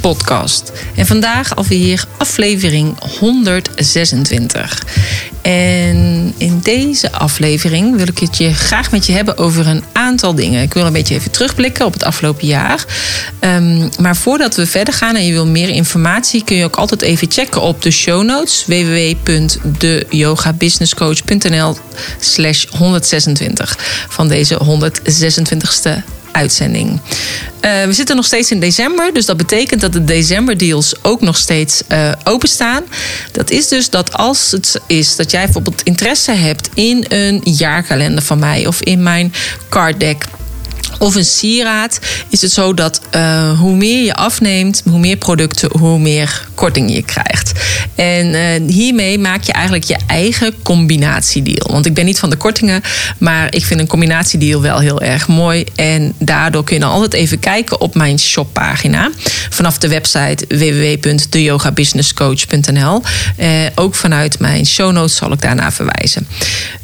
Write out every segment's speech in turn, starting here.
podcast. En vandaag alweer aflevering 126. En in deze aflevering wil ik het je graag met je hebben over een aantal dingen. Ik wil een beetje even terugblikken op het afgelopen jaar. Ehm, maar voordat we verder gaan en je wil meer informatie, kun je ook altijd even checken op de show notes www.deyogabusinesscoach.nl slash 126 van deze 126ste uitzending. Uh, we zitten nog steeds in december, dus dat betekent dat de decemberdeals ook nog steeds uh, openstaan. Dat is dus dat als het is dat jij bijvoorbeeld interesse hebt in een jaarkalender van mij of in mijn card deck of een sieraad, is het zo dat uh, hoe meer je afneemt, hoe meer producten, hoe meer korting je krijgt. En uh, hiermee maak je eigenlijk je eigen combinatiedeal. Want ik ben niet van de kortingen, maar ik vind een combinatiedeal wel heel erg mooi. En daardoor kun je altijd even kijken op mijn shoppagina. Vanaf de website www.deyogabusinesscoach.nl. Uh, ook vanuit mijn show notes zal ik daarna verwijzen.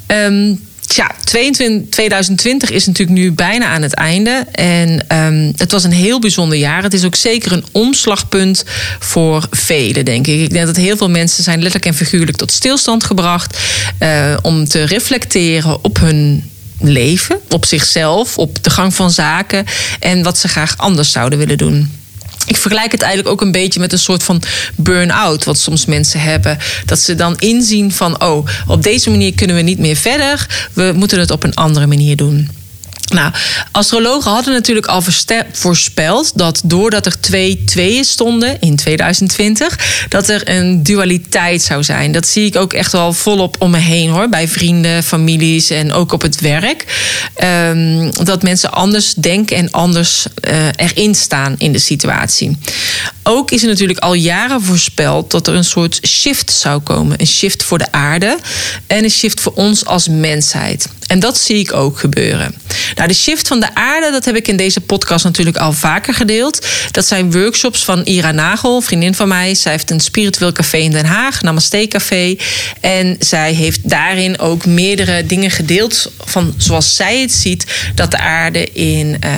Um, Tja, 22, 2020 is natuurlijk nu bijna aan het einde. En um, het was een heel bijzonder jaar. Het is ook zeker een omslagpunt voor velen, denk ik. Ik denk dat heel veel mensen zijn letterlijk en figuurlijk tot stilstand gebracht. Uh, om te reflecteren op hun leven, op zichzelf, op de gang van zaken. En wat ze graag anders zouden willen doen. Ik vergelijk het eigenlijk ook een beetje met een soort van burn-out, wat soms mensen hebben. Dat ze dan inzien van, oh, op deze manier kunnen we niet meer verder. We moeten het op een andere manier doen. Nou, astrologen hadden natuurlijk al voorspeld dat doordat er twee tweeën stonden in 2020, dat er een dualiteit zou zijn. Dat zie ik ook echt wel volop om me heen hoor, bij vrienden, families en ook op het werk. Um, dat mensen anders denken en anders uh, erin staan in de situatie. Ook is er natuurlijk al jaren voorspeld dat er een soort shift zou komen. Een shift voor de aarde en een shift voor ons als mensheid. En dat zie ik ook gebeuren. Nou, de shift van de aarde, dat heb ik in deze podcast natuurlijk al vaker gedeeld. Dat zijn workshops van Ira Nagel, vriendin van mij. Zij heeft een spiritueel café in Den Haag, Namaste Café. En zij heeft daarin ook meerdere dingen gedeeld van zoals zij het ziet, dat de aarde in, uh,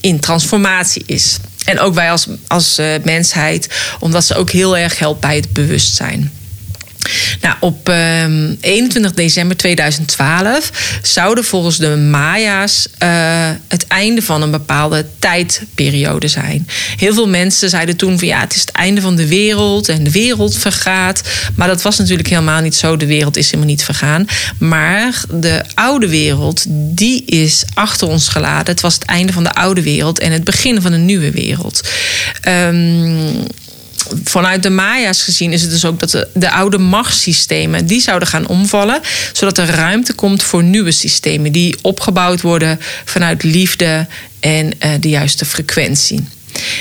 in transformatie is. En ook wij als, als uh, mensheid, omdat ze ook heel erg helpt bij het bewustzijn. Nou, op um, 21 december 2012 zouden volgens de Maya's uh, het einde van een bepaalde tijdperiode zijn. Heel veel mensen zeiden toen van ja, het is het einde van de wereld en de wereld vergaat. Maar dat was natuurlijk helemaal niet zo. De wereld is helemaal niet vergaan. Maar de oude wereld, die is achter ons geladen. Het was het einde van de oude wereld en het begin van een nieuwe wereld. Um, vanuit de Maya's gezien is het dus ook dat de, de, oude machtssystemen die zouden gaan omvallen, zodat er ruimte komt voor nieuwe systemen die opgebouwd worden vanuit liefde en uh, de juiste frequentie.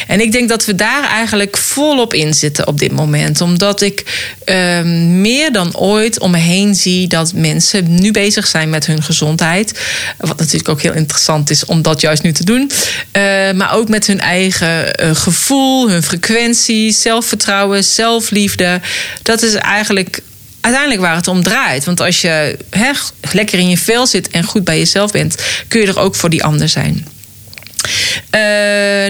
En ik denk dat we daar eigenlijk volop in zitten op dit moment. Omdat ik uh, meer dan ooit om me heen zie dat mensen nu bezig zijn met hun gezondheid. Wat natuurlijk ook heel interessant is om dat juist nu te doen. Uh, maar ook met hun eigen uh, gevoel, hun frequentie, zelfvertrouwen, zelfliefde. Dat is eigenlijk uiteindelijk waar het om draait. Want als je lekker in je vel zit en goed bij jezelf bent, kun je er ook voor die ander zijn. Uh,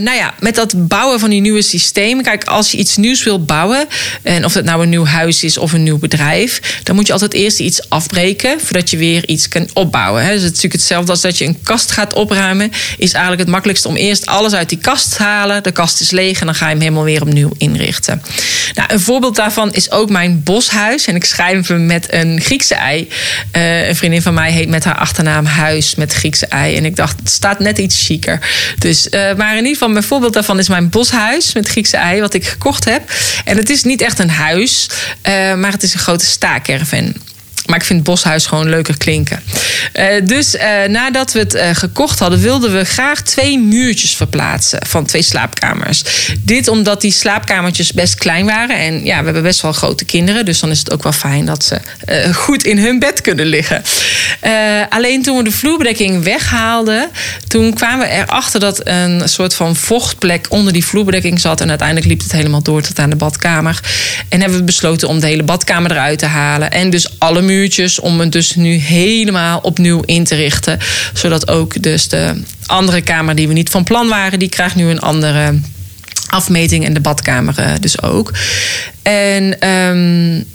nou ja, met dat bouwen van die nieuwe systemen. Kijk, als je iets nieuws wil bouwen, en of het nou een nieuw huis is of een nieuw bedrijf, dan moet je altijd eerst iets afbreken voordat je weer iets kan opbouwen. Dus het is natuurlijk hetzelfde als dat je een kast gaat opruimen. Is eigenlijk het makkelijkste om eerst alles uit die kast te halen. De kast is leeg en dan ga je hem helemaal weer opnieuw inrichten. Nou, een voorbeeld daarvan is ook mijn boshuis. En ik schrijf hem met een Griekse ei. Uh, een vriendin van mij heet met haar achternaam Huis met Griekse ei. En ik dacht, het staat net iets chiquer. Dus, uh, maar in ieder geval, mijn voorbeeld daarvan is mijn boshuis met Griekse ei, wat ik gekocht heb. En het is niet echt een huis, uh, maar het is een grote staakerven. Maar ik vind Boshuis gewoon leuker klinken. Uh, dus uh, nadat we het uh, gekocht hadden, wilden we graag twee muurtjes verplaatsen van twee slaapkamers. Dit omdat die slaapkamertjes best klein waren. En ja, we hebben best wel grote kinderen. Dus dan is het ook wel fijn dat ze goed in hun bed kunnen liggen. alleen toen we de vloerbedekking weghaalden, toen kwamen we erachter dat een soort van vochtplek onder die vloerbedekking zat. En uiteindelijk liep het helemaal door tot aan de badkamer. En hebben we besloten om de hele badkamer eruit te halen. En dus alle om het dus nu helemaal opnieuw in te richten. Zodat ook dus de andere kamer die we niet van plan waren, die krijgt nu een andere afmeting en de badkamer eh, dus ook. En um,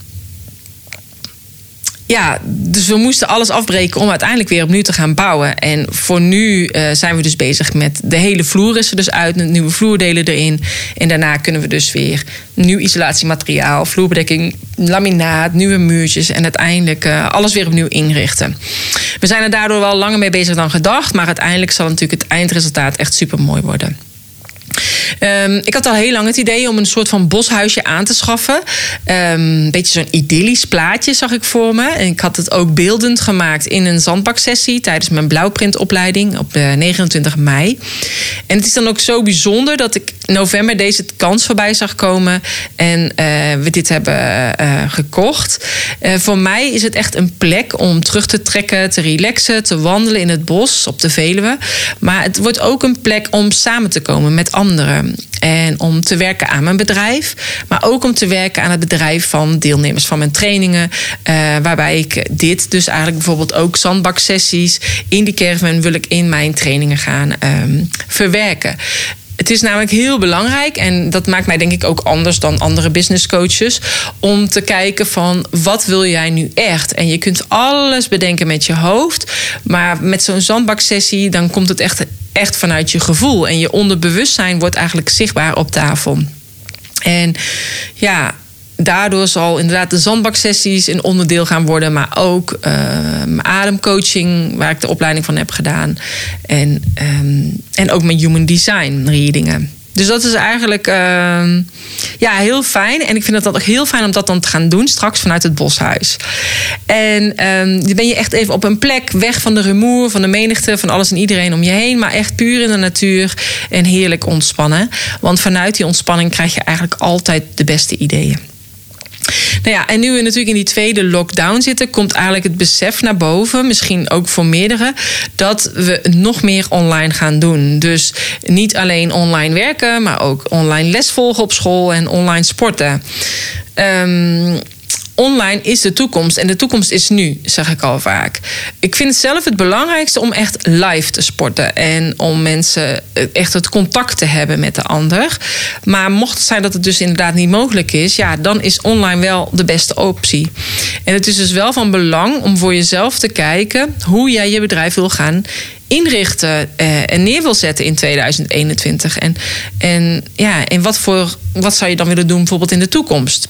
ja, dus we moesten alles afbreken om uiteindelijk weer opnieuw te gaan bouwen. En voor nu uh, zijn we dus bezig met de hele vloer is er dus uit, nieuwe vloerdelen erin. En daarna kunnen we dus weer nieuw isolatiemateriaal, vloerbedekking, laminaat, nieuwe muurtjes en uiteindelijk uh, alles weer opnieuw inrichten. We zijn er daardoor wel langer mee bezig dan gedacht, maar uiteindelijk zal natuurlijk het eindresultaat echt super mooi worden. Um, ik had al heel lang het idee om een soort van boshuisje aan te schaffen. Um, een beetje zo'n idyllisch plaatje zag ik voor me. En ik had het ook beeldend gemaakt in een zandbaksessie tijdens mijn blauwprintopleiding op 29 mei. En het is dan ook zo bijzonder dat ik november deze kans voorbij zag komen en uh, we dit hebben uh, gekocht. Uh, voor mij is het echt een plek om terug te trekken, te relaxen, te wandelen in het bos op de Veluwe. Maar het wordt ook een plek om samen te komen met anderen. En om te werken aan mijn bedrijf, maar ook om te werken aan het bedrijf van deelnemers van mijn trainingen. waarbij ik dit dus eigenlijk bijvoorbeeld ook zandbaksessies in die caravan wil ik in mijn trainingen gaan um, verwerken. Het is namelijk heel belangrijk en dat maakt mij denk ik ook anders dan andere business coaches om te kijken van wat wil jij nu echt? En je kunt alles bedenken met je hoofd, maar met zo'n zandbaksessie dan komt het echt, echt vanuit je gevoel en je onderbewustzijn wordt eigenlijk zichtbaar op tafel. En ja, daardoor zal inderdaad de zandbaksessies een onderdeel gaan worden, maar ook uh, mijn ademcoaching, waar ik de opleiding van heb gedaan. En, um, en ook mijn human design readingen. Dus dat is eigenlijk uh, ja, heel fijn. En ik vind het ook heel fijn om dat dan te gaan doen, straks vanuit het boshuis. En um, dan ben je echt even op een plek, weg van de rumoer, van de menigte, van alles en iedereen om je heen. Maar echt puur in de natuur en heerlijk ontspannen. Want vanuit die ontspanning krijg je eigenlijk altijd de beste ideeën. Nou ja, en nu we natuurlijk in die tweede lockdown zitten, komt eigenlijk het besef naar boven, misschien ook voor meerdere, dat we nog meer online gaan doen. Dus niet alleen online werken, maar ook online les volgen op school en online sporten. Um, online is de toekomst en de toekomst is nu, zeg ik al vaak. Ik vind zelf het belangrijkste om echt live te sporten en om mensen echt het contact te hebben met de ander. Maar mocht het zijn dat het dus inderdaad niet mogelijk is, ja, dan is online wel de beste optie. En het is dus wel van belang om voor jezelf te kijken hoe jij je bedrijf wil gaan inrichten eh, en neer wil zetten in 2021. En, en, ja, en wat, voor, wat zou je dan willen doen bijvoorbeeld in de toekomst?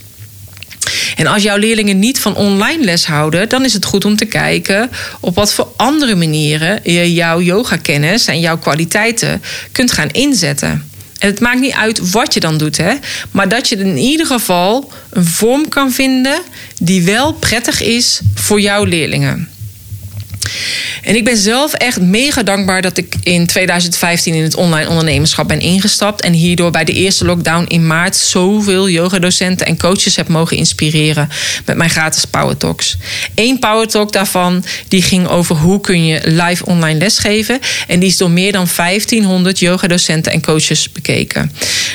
En als jouw leerlingen niet van online les houden, dan is het goed om te kijken op wat voor andere manieren je jouw yoga-kennis en jouw kwaliteiten kunt gaan inzetten. En het maakt niet uit wat je dan doet, hè? maar dat je in ieder geval een vorm kan vinden die wel prettig is voor jouw leerlingen. En ik ben zelf echt mega dankbaar dat ik in 2015 in het online ondernemerschap ben ingestapt. En hierdoor bij de eerste lockdown in maart zoveel yogadocenten en coaches heb mogen inspireren met mijn gratis Power Talks. Eén Power Talk daarvan die ging over hoe kun je live online lesgeven. En die is door meer dan 1500 yogadocenten en coaches bekeken.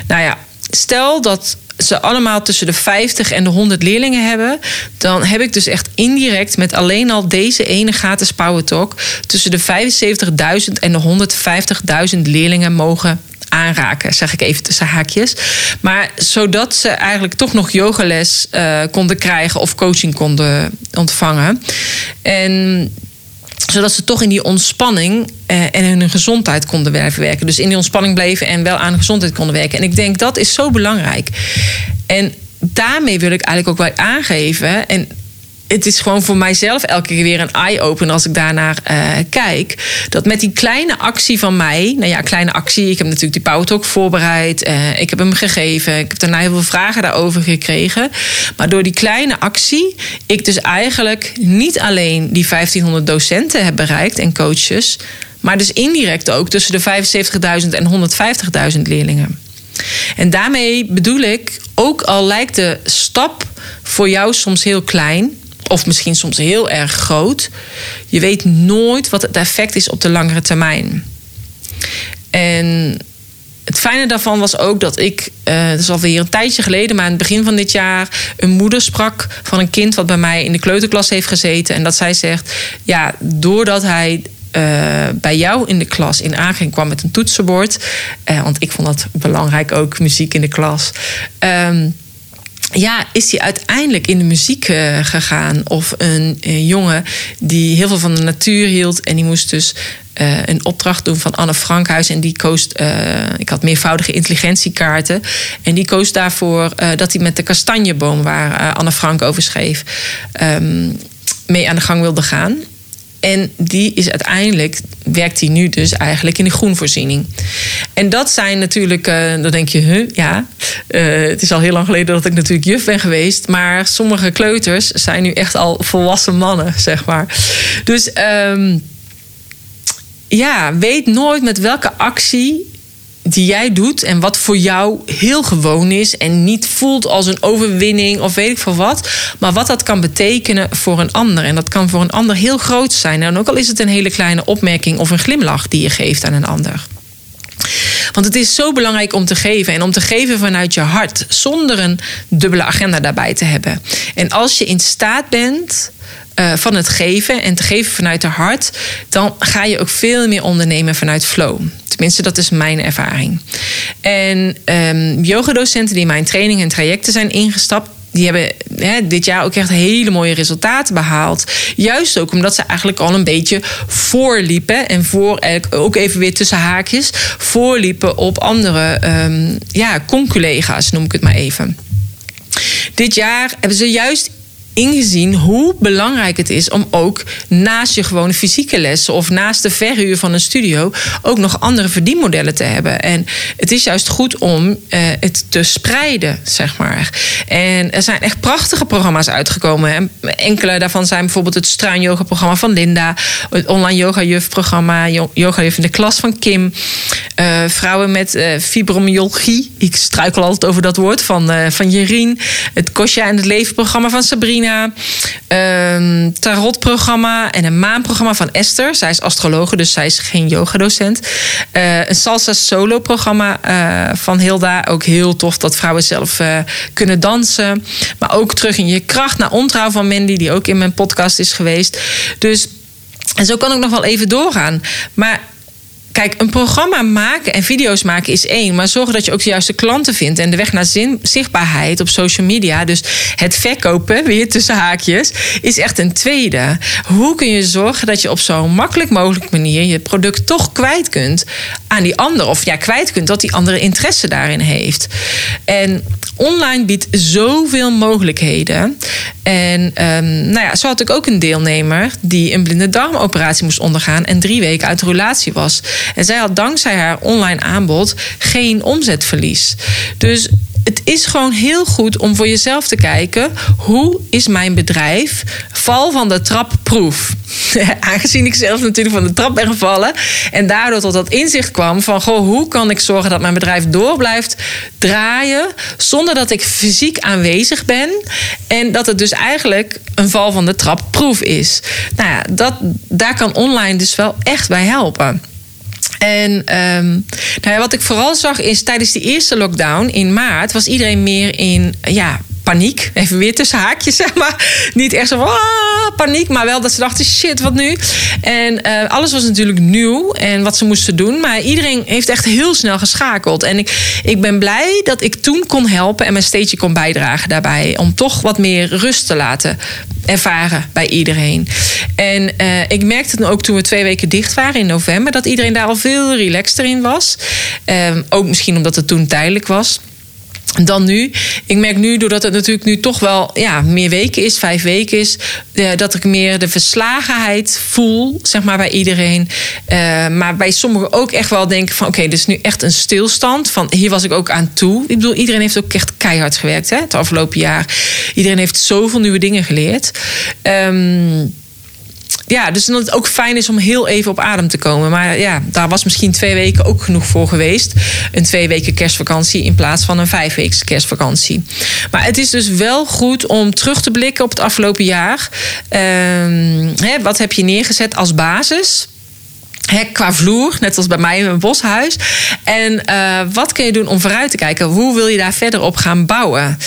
Nou ja, stel dat ze allemaal tussen de 50 en de 100 leerlingen hebben, dan heb ik dus echt indirect met alleen al deze ene gratis Power Talk tussen de 75.000 en de 150.000 leerlingen mogen aanraken, zeg ik even tussen haakjes. Maar zodat ze eigenlijk toch nog yogales uh, konden krijgen of coaching konden ontvangen. En zodat ze toch in die ontspanning eh, en hun gezondheid konden werken. Dus in die ontspanning bleven en wel aan gezondheid konden werken. En ik denk dat is zo belangrijk. En daarmee wil ik eigenlijk ook wel aangeven. En het is gewoon voor mijzelf elke keer weer een eye-opener als ik daarnaar uh, kijk. Dat met die kleine actie van mij, nou ja, kleine actie. Ik heb natuurlijk die Power Talk voorbereid. Uh, ik heb hem gegeven. Ik heb daarna heel veel vragen daarover gekregen. Maar door die kleine actie, ik dus eigenlijk niet alleen die 1500 docenten heb bereikt en coaches. Maar dus indirect ook tussen de 75.000 en 150.000 leerlingen. En daarmee bedoel ik, ook al lijkt de stap voor jou soms heel klein, of misschien soms heel erg groot. Je weet nooit wat het effect is op de langere termijn. En het fijne daarvan was ook dat ik, uh, dat is alweer een tijdje geleden, maar aan het begin van dit jaar, een moeder sprak van een kind wat bij mij in de kleuterklas heeft gezeten. En dat zij zegt: Ja, doordat hij uh, bij jou in de klas in aanging kwam met een toetsenbord. Uh, want ik vond dat belangrijk ook, muziek in de klas. Um, ja, is hij uiteindelijk in de muziek uh, gegaan. Of een, een, jongen die heel veel van de natuur hield. En die moest dus uh, een opdracht doen van Anne Frankhuis. En die koos, ik had meervoudige intelligentiekaarten. En die koos daarvoor dat hij met de kastanjeboom, waar Anne Frank over schreef, um, mee aan de gang wilde gaan. En die is uiteindelijk, werkt hij nu dus eigenlijk in de groenvoorziening. En dat zijn natuurlijk, uh, dan denk je, huh, ja. Uh, het is al heel lang geleden dat ik natuurlijk juf ben geweest. Maar sommige kleuters zijn nu echt al volwassen mannen, zeg maar. Dus um, ja, weet nooit met welke actie die jij doet en wat voor jou heel gewoon is en niet voelt als een overwinning of weet ik veel wat, maar wat dat kan betekenen voor een ander. En dat kan voor een ander heel groot zijn. En ook al is het een hele kleine opmerking of een glimlach die je geeft aan een ander. Want het is zo belangrijk om te geven en om te geven vanuit je hart, zonder een dubbele agenda daarbij te hebben. En als je in staat bent uh, van het geven en te geven vanuit het hart, dan ga je ook veel meer ondernemen vanuit flow. Tenminste, dat is mijn ervaring. En um, yogadocenten die mijn trainingen en trajecten zijn ingestapt, die hebben hè, dit jaar ook echt hele mooie resultaten behaald. Juist ook omdat ze eigenlijk al een beetje voorliepen. En voor, ook even weer tussen haakjes, voorliepen op andere um, ja, conculega's, noem ik het maar even. Dit jaar hebben ze juist ingezien hoe belangrijk het is om ook naast je gewone fysieke lessen of naast de verhuur van een studio ook nog andere verdienmodellen te hebben. En het is juist goed om uh, het te spreiden, zeg maar. En er zijn echt prachtige programma's uitgekomen. En enkele daarvan zijn bijvoorbeeld het Struin Yoga programma van Linda, het online yoga juf programma, yoga juf in de klas van Kim, uh, vrouwen met uh, fibromyalgie. Ik struikel altijd over dat woord van, van Jerien. Het Kosja en het Leven programma van Sabrina een Um, tarotprogramma en een maanprogramma van Esther. Zij is astrologe, dus zij is geen yogadocent. Uh, een salsa solo programma uh, van Hilda. Ook heel tof dat vrouwen zelf uh, kunnen dansen. Maar ook terug in je kracht naar ontrouw van Mandy, die ook in mijn podcast is geweest. Dus en zo kan ik nog wel even doorgaan. Maar Kijk, een programma maken en video's maken is één. Maar zorgen dat je ook de juiste klanten vindt. En de weg naar zichtbaarheid op social media. Dus het verkopen, weer tussen haakjes, is echt een tweede. Hoe kun je zorgen dat je op zo'n makkelijk mogelijk manier je product toch kwijt kunt aan die ander? Of ja, kwijt kunt dat die andere interesse daarin heeft. En online biedt zoveel mogelijkheden. En um, nou ja, zo had ik ook een deelnemer die een blinde darmoperatie moest ondergaan en drie weken uit de relatie was. En zij had dankzij haar online aanbod geen omzetverlies. Dus het is gewoon heel goed om voor jezelf te kijken: hoe is mijn bedrijf val van de trap proef? Aangezien ik zelf natuurlijk van de trap ben gevallen en daardoor tot dat inzicht kwam van: goh, hoe kan ik zorgen dat mijn bedrijf door blijft draaien zonder dat ik fysiek aanwezig ben en dat het dus eigenlijk een val van de trap proef is? Nou ja, dat, daar kan online dus wel echt bij helpen. En um, nou ja, wat ik vooral zag is tijdens die eerste lockdown in maart was iedereen meer in ja, paniek. Even weer tussen haakjes, zeg maar. Niet echt zo van ah, paniek, maar wel dat ze dachten: shit, wat nu? En uh, alles was natuurlijk nieuw en wat ze moesten doen. Maar iedereen heeft echt heel snel geschakeld. En ik, ik ben blij dat ik toen kon helpen en mijn steentje kon bijdragen daarbij. Om toch wat meer rust te laten ervaren bij iedereen. En uh, ik merkte dan ook toen we twee weken dicht waren in november, dat iedereen daar al veel relaxter in was. Um, ook misschien omdat het toen tijdelijk was. Dan nu. Ik merk nu, doordat het natuurlijk nu toch wel ja, meer weken is, vijf weken is, eh, dat ik meer de verslagenheid voel, zeg maar, bij iedereen. Uh, maar bij sommigen ook echt wel denken van, oké, okay, is nu echt een stilstand. Van hier was ik ook aan toe. Ik bedoel, iedereen heeft ook echt keihard gewerkt, hè, het afgelopen jaar. Iedereen heeft zoveel nieuwe dingen geleerd. Um, ja, dus dat het ook fijn is om heel even op adem te komen. Maar ja, daar was misschien twee weken ook genoeg voor geweest. Een twee weken kerstvakantie in plaats van een vijf weken kerstvakantie. Maar het is dus wel goed om terug te blikken op het afgelopen jaar. Ehm, hè, wat heb je neergezet als basis? qua vloer, net als bij mij in mijn boshuis. En uh, wat kun je doen om vooruit te kijken? Hoe wil je daar verder op gaan bouwen?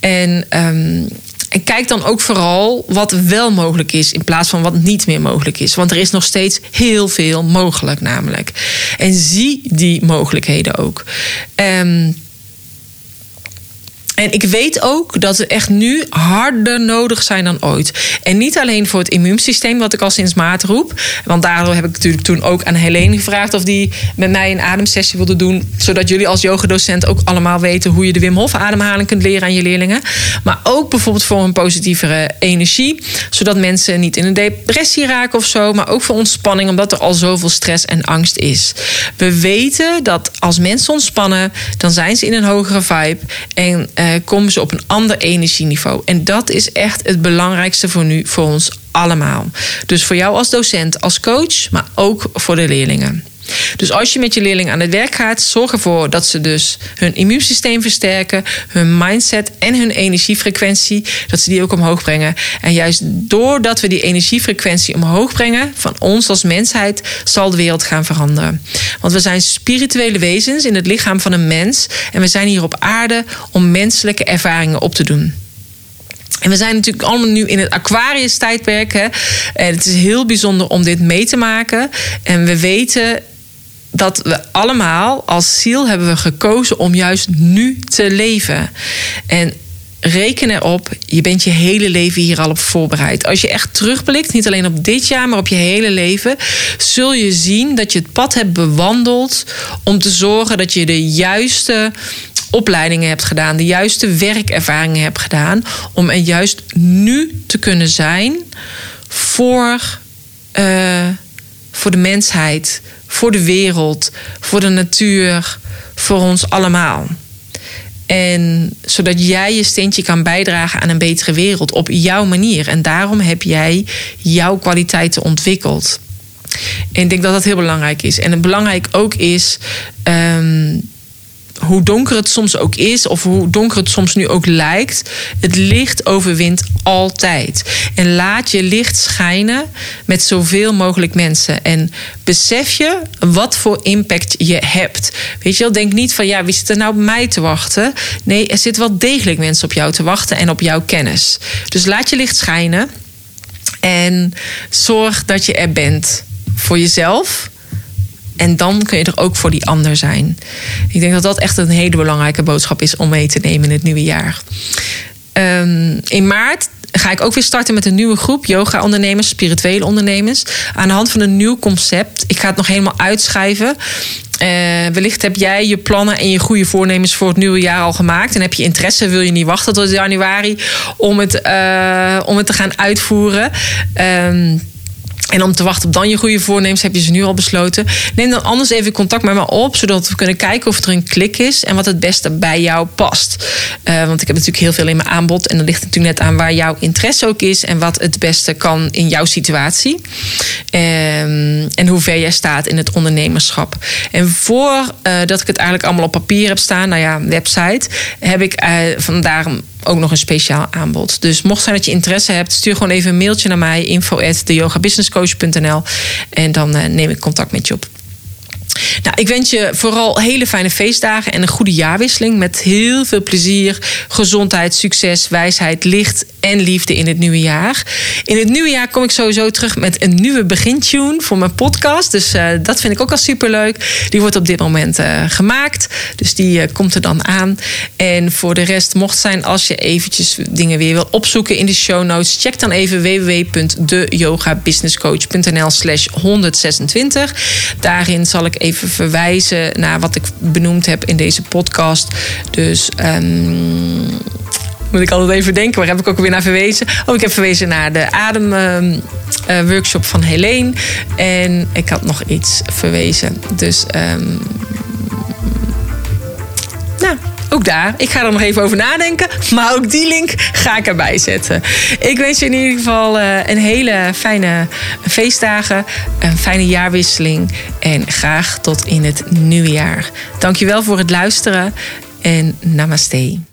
En um, en kijk dan ook vooral wat wel mogelijk is in plaats van wat niet meer mogelijk is. Want er is nog steeds heel veel mogelijk, namelijk. En zie die mogelijkheden ook. Um, en ik weet ook dat ze echt nu harder nodig zijn dan ooit. En niet alleen voor het immuunsysteem, wat ik al sinds maart roep. Want daardoor heb ik natuurlijk toen ook aan Helene gevraagd of die met mij een ademsessie wilde doen. Zodat jullie als yogadocent ook allemaal weten hoe je de Wim Hof ademhaling kunt leren aan je leerlingen. Maar ook bijvoorbeeld voor een positievere energie. Zodat mensen niet in een depressie raken of zo. Maar ook voor ontspanning, omdat er al zoveel stress en angst is. We weten dat als mensen ontspannen, dan zijn ze in een hogere vibe. En uh, komen ze op een ander energieniveau. En dat is echt het belangrijkste voor nu, voor ons allemaal. Dus voor jou als docent, als coach, maar ook voor de leerlingen. Dus als je met je leerling aan het werk gaat, zorg ervoor dat ze dus hun immuunsysteem versterken, hun mindset en hun energiefrequentie, dat ze die ook omhoog brengen. En juist doordat we die energiefrequentie omhoog brengen, van ons als mensheid, zal de wereld gaan veranderen. Want we zijn spirituele wezens in het lichaam van een mens en we zijn hier op aarde om menselijke ervaringen op te doen. En we zijn natuurlijk allemaal nu in het Aquarius-tijdperk. Hè? En het is heel bijzonder om dit mee te maken. En we weten dat we allemaal als ziel hebben we gekozen om juist nu te leven. En reken erop, je bent je hele leven hier al op voorbereid. Als je echt terugblikt, niet alleen op dit jaar, maar op je hele leven, zul je zien dat je het pad hebt bewandeld om te zorgen dat je de juiste opleidingen hebt gedaan, de juiste werkervaringen hebt gedaan, om er juist nu te kunnen zijn voor, uh, voor de mensheid, voor de wereld, voor de natuur, voor ons allemaal. En zodat jij je steentje kan bijdragen aan een betere wereld op jouw manier. En daarom heb jij jouw kwaliteiten ontwikkeld. En ik denk dat dat heel belangrijk is. En het belangrijk ook is. Um, hoe donker het soms ook is, of hoe donker het soms nu ook lijkt, het licht overwint altijd. En laat je licht schijnen met zoveel mogelijk mensen. En besef je wat voor impact je hebt. Weet je wel, denk niet van ja, wie zit er nou op mij te wachten? Nee, er zitten wel degelijk mensen op jou te wachten en op jouw kennis. Dus laat je licht schijnen en zorg dat je er bent voor jezelf en dan kun je er ook voor die ander zijn. Ik denk dat dat echt een hele belangrijke boodschap is om mee te nemen in het nieuwe jaar. Um, in maart ga ik ook weer starten met een nieuwe groep yoga-ondernemers, spirituele ondernemers. Aan de hand van een nieuw concept. Ik ga het nog helemaal uitschrijven. Uh, wellicht heb jij je plannen en je goede voornemens voor het nieuwe jaar al gemaakt. En heb je interesse, wil je niet wachten tot januari om het, uh, om het te gaan uitvoeren. Um, en om te wachten op dan je goede voornemens, heb je ze nu al besloten. Neem dan anders even contact met me op, zodat we kunnen kijken of er een klik is en wat het beste bij jou past. Uh, want ik heb natuurlijk heel veel in mijn aanbod. En dan ligt natuurlijk net aan waar jouw interesse ook is en wat het beste kan in jouw situatie. Um, en hoe ver jij staat in het ondernemerschap. En voordat uh, ik het eigenlijk allemaal op papier heb staan, nou ja, website, heb ik uh, vandaar ook nog een speciaal aanbod. Dus mocht zijn dat je interesse hebt, stuur gewoon even een mailtje naar mij, info at en dan uh, neem ik contact met je op. Nou, ik wens je vooral hele fijne feestdagen en een goede jaarwisseling. Met heel veel plezier, gezondheid, succes, wijsheid, licht en liefde in het nieuwe jaar. In het nieuwe jaar kom ik sowieso terug met een nieuwe begintune voor mijn podcast. Dus uh, dat vind ik ook al superleuk. Die wordt op dit moment uh, gemaakt. Dus die uh, komt er dan aan. En voor de rest, mocht zijn als je eventjes dingen weer wil opzoeken in de show notes, check dan even www.deyogabusinesscoach.nl slash 126. Daarin zal ik even even verwijzen naar wat ik benoemd heb in deze podcast. Dus. Um, moet ik altijd even denken, waar heb ik ook weer naar verwezen? Oh, ik heb verwezen naar de ademworkshop uh, van Helene. En ik had nog iets verwezen. Dus um, nou, ook daar. Ik ga er nog even over nadenken. Maar ook die link ga ik erbij zetten. Ik wens je in ieder geval uh, een hele fijne feestdagen. Een fijne jaarwisseling. En graag tot in het nieuwe jaar. Dankjewel voor het luisteren. En namaste.